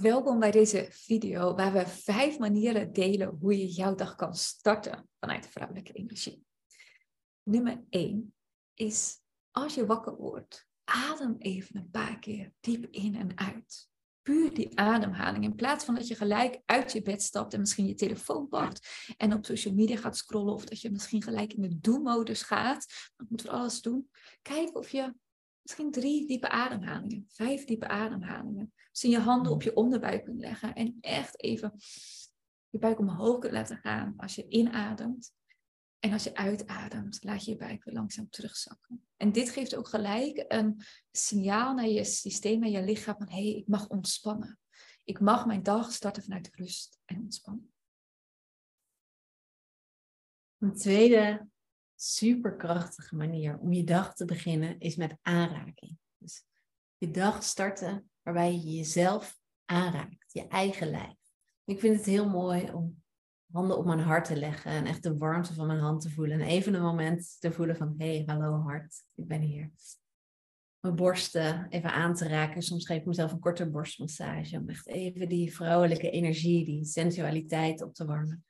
Welkom bij deze video waar we vijf manieren delen hoe je jouw dag kan starten vanuit vrouwelijke energie. Nummer 1 is als je wakker wordt, adem even een paar keer diep in en uit. Puur die ademhaling. In plaats van dat je gelijk uit je bed stapt en misschien je telefoon pakt en op social media gaat scrollen of dat je misschien gelijk in de do-modus gaat. Dat moet voor alles doen. Kijk of je misschien drie diepe ademhalingen, vijf diepe ademhalingen. Dus je handen op je onderbuik kunt leggen en echt even je buik omhoog kunt laten gaan als je inademt. En als je uitademt, laat je je buik weer langzaam terugzakken. En dit geeft ook gelijk een signaal naar je systeem, naar je lichaam van hé, hey, ik mag ontspannen. Ik mag mijn dag starten vanuit rust en ontspannen. Een tweede superkrachtige manier om je dag te beginnen is met aanraking. Dus je dag starten waarbij je jezelf aanraakt, je eigen lijf. Ik vind het heel mooi om handen op mijn hart te leggen en echt de warmte van mijn hand te voelen. En even een moment te voelen van, hé, hey, hallo hart, ik ben hier. Mijn borsten even aan te raken. Soms geef ik mezelf een korte borstmassage om echt even die vrouwelijke energie, die sensualiteit op te warmen.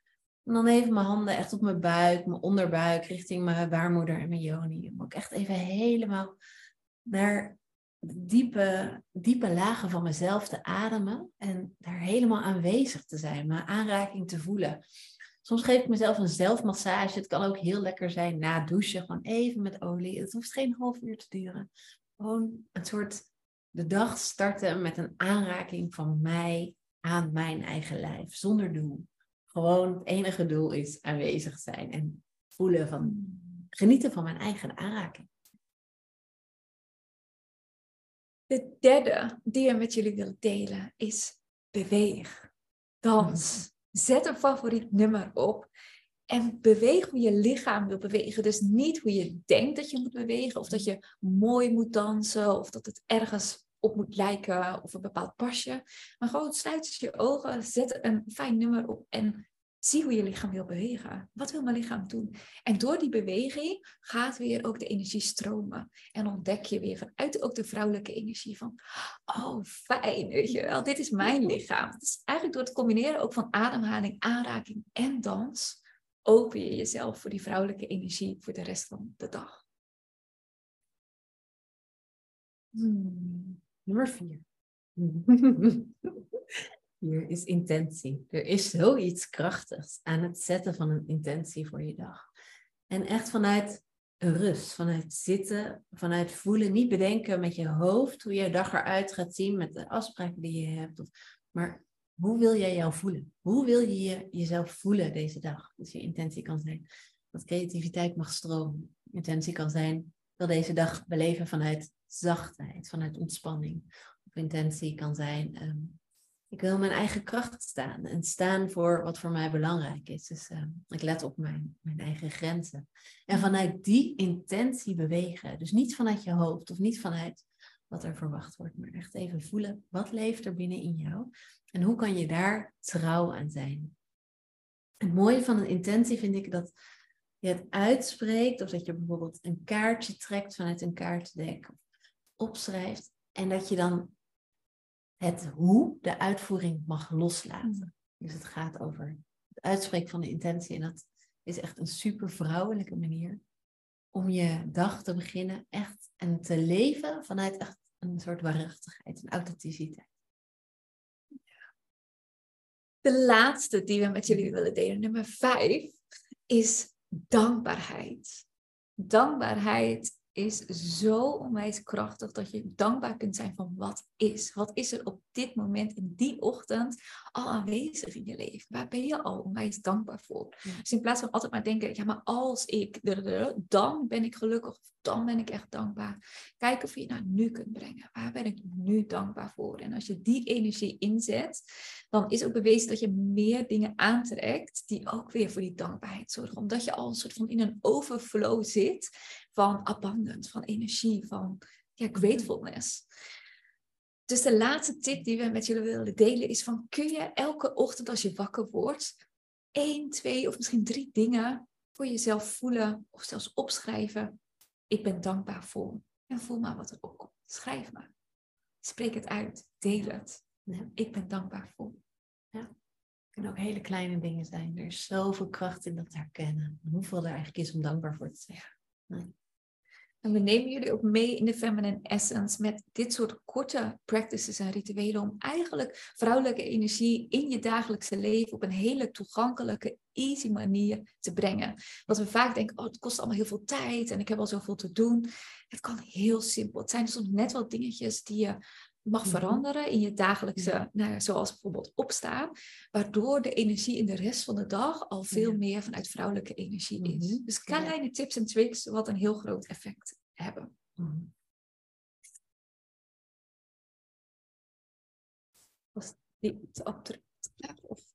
En dan even mijn handen echt op mijn buik, mijn onderbuik, richting mijn baarmoeder en mijn joni. Om ook echt even helemaal naar de diepe, diepe lagen van mezelf te ademen en daar helemaal aanwezig te zijn, mijn aanraking te voelen. Soms geef ik mezelf een zelfmassage. Het kan ook heel lekker zijn na douchen, gewoon even met olie. Het hoeft geen half uur te duren. Gewoon een soort de dag starten met een aanraking van mij aan mijn eigen lijf, zonder doel. Gewoon het enige doel is aanwezig zijn en voelen van, genieten van mijn eigen aanraking. De derde die we met jullie willen delen is beweeg. Dans. Zet een favoriet nummer op. En beweeg hoe je lichaam wil bewegen. Dus niet hoe je denkt dat je moet bewegen. Of dat je mooi moet dansen. Of dat het ergens op moet lijken. Of een bepaald pasje. Maar gewoon sluit je ogen. Zet een fijn nummer op. En Zie hoe je lichaam wil bewegen. Wat wil mijn lichaam doen? En door die beweging gaat weer ook de energie stromen. En ontdek je weer vanuit ook de vrouwelijke energie van, oh fijn, weet je wel, dit is mijn lichaam. Dus eigenlijk door het combineren ook van ademhaling, aanraking en dans, open je jezelf voor die vrouwelijke energie voor de rest van de dag. Hmm. Nummer vier. Hier is intentie. Er is zoiets krachtigs aan het zetten van een intentie voor je dag. En echt vanuit rust, vanuit zitten, vanuit voelen. Niet bedenken met je hoofd hoe je dag eruit gaat zien met de afspraken die je hebt. Maar hoe wil jij jou voelen? Hoe wil je jezelf voelen deze dag? Dus je intentie kan zijn dat creativiteit mag stromen. Intentie kan zijn, wil deze dag beleven vanuit zachtheid, vanuit ontspanning. Of intentie kan zijn, ehm, ik wil mijn eigen kracht staan en staan voor wat voor mij belangrijk is. Dus uh, ik let op mijn, mijn eigen grenzen. En vanuit die intentie bewegen. Dus niet vanuit je hoofd of niet vanuit wat er verwacht wordt, maar echt even voelen wat leeft er binnen in jou en hoe kan je daar trouw aan zijn. Het mooie van een intentie vind ik dat je het uitspreekt of dat je bijvoorbeeld een kaartje trekt vanuit een kaartdek of opschrijft en dat je dan het hoe de uitvoering mag loslaten. Mm. Dus het gaat over het uitspreken van de intentie. En dat is echt een super vrouwelijke manier om je dag te beginnen echt en te leven vanuit echt een soort waarachtigheid, een authenticiteit. De laatste die we met jullie willen delen, nummer vijf, is dankbaarheid. Dankbaarheid is zo onwijs krachtig dat je dankbaar kunt zijn van wat is. Wat is er op dit moment in die ochtend al aanwezig in je leven? Waar ben je al onwijs dankbaar voor? Dus in plaats van altijd maar denken, ja maar als ik, dan ben ik gelukkig, dan ben ik echt dankbaar. Kijk of je het naar nu kunt brengen. Waar ben ik nu dankbaar voor? En als je die energie inzet, dan is ook bewezen dat je meer dingen aantrekt die ook weer voor die dankbaarheid zorgen. Omdat je al een soort van in een overflow zit van abundance, van energie, van ja, gratefulness. Dus de laatste tip die we met jullie willen delen is van kun je elke ochtend als je wakker wordt één, twee of misschien drie dingen voor jezelf voelen of zelfs opschrijven. Ik ben dankbaar voor. En voel maar wat er opkomt. Schrijf maar. Spreek het uit. Deel het. Ja. Ik ben dankbaar voor. Het kunnen ook hele kleine dingen zijn. Er is zoveel kracht in dat herkennen. Hoeveel er eigenlijk is om dankbaar voor te zeggen. En we nemen jullie ook mee in de Feminine Essence met dit soort korte practices en rituelen om eigenlijk vrouwelijke energie in je dagelijkse leven op een hele toegankelijke, easy manier te brengen. Want we vaak denken, oh het kost allemaal heel veel tijd en ik heb al zoveel te doen. Het kan heel simpel. Het zijn soms net wat dingetjes die je mag Mhm. veranderen in je dagelijkse, nou ja, zoals bijvoorbeeld opstaan, waardoor de energie in de rest van de dag al veel Ja. meer vanuit vrouwelijke energie is. Mhm. Dus Ja. kleine tips en tricks wat een heel groot effect hebben. Mhm. Was die te? Of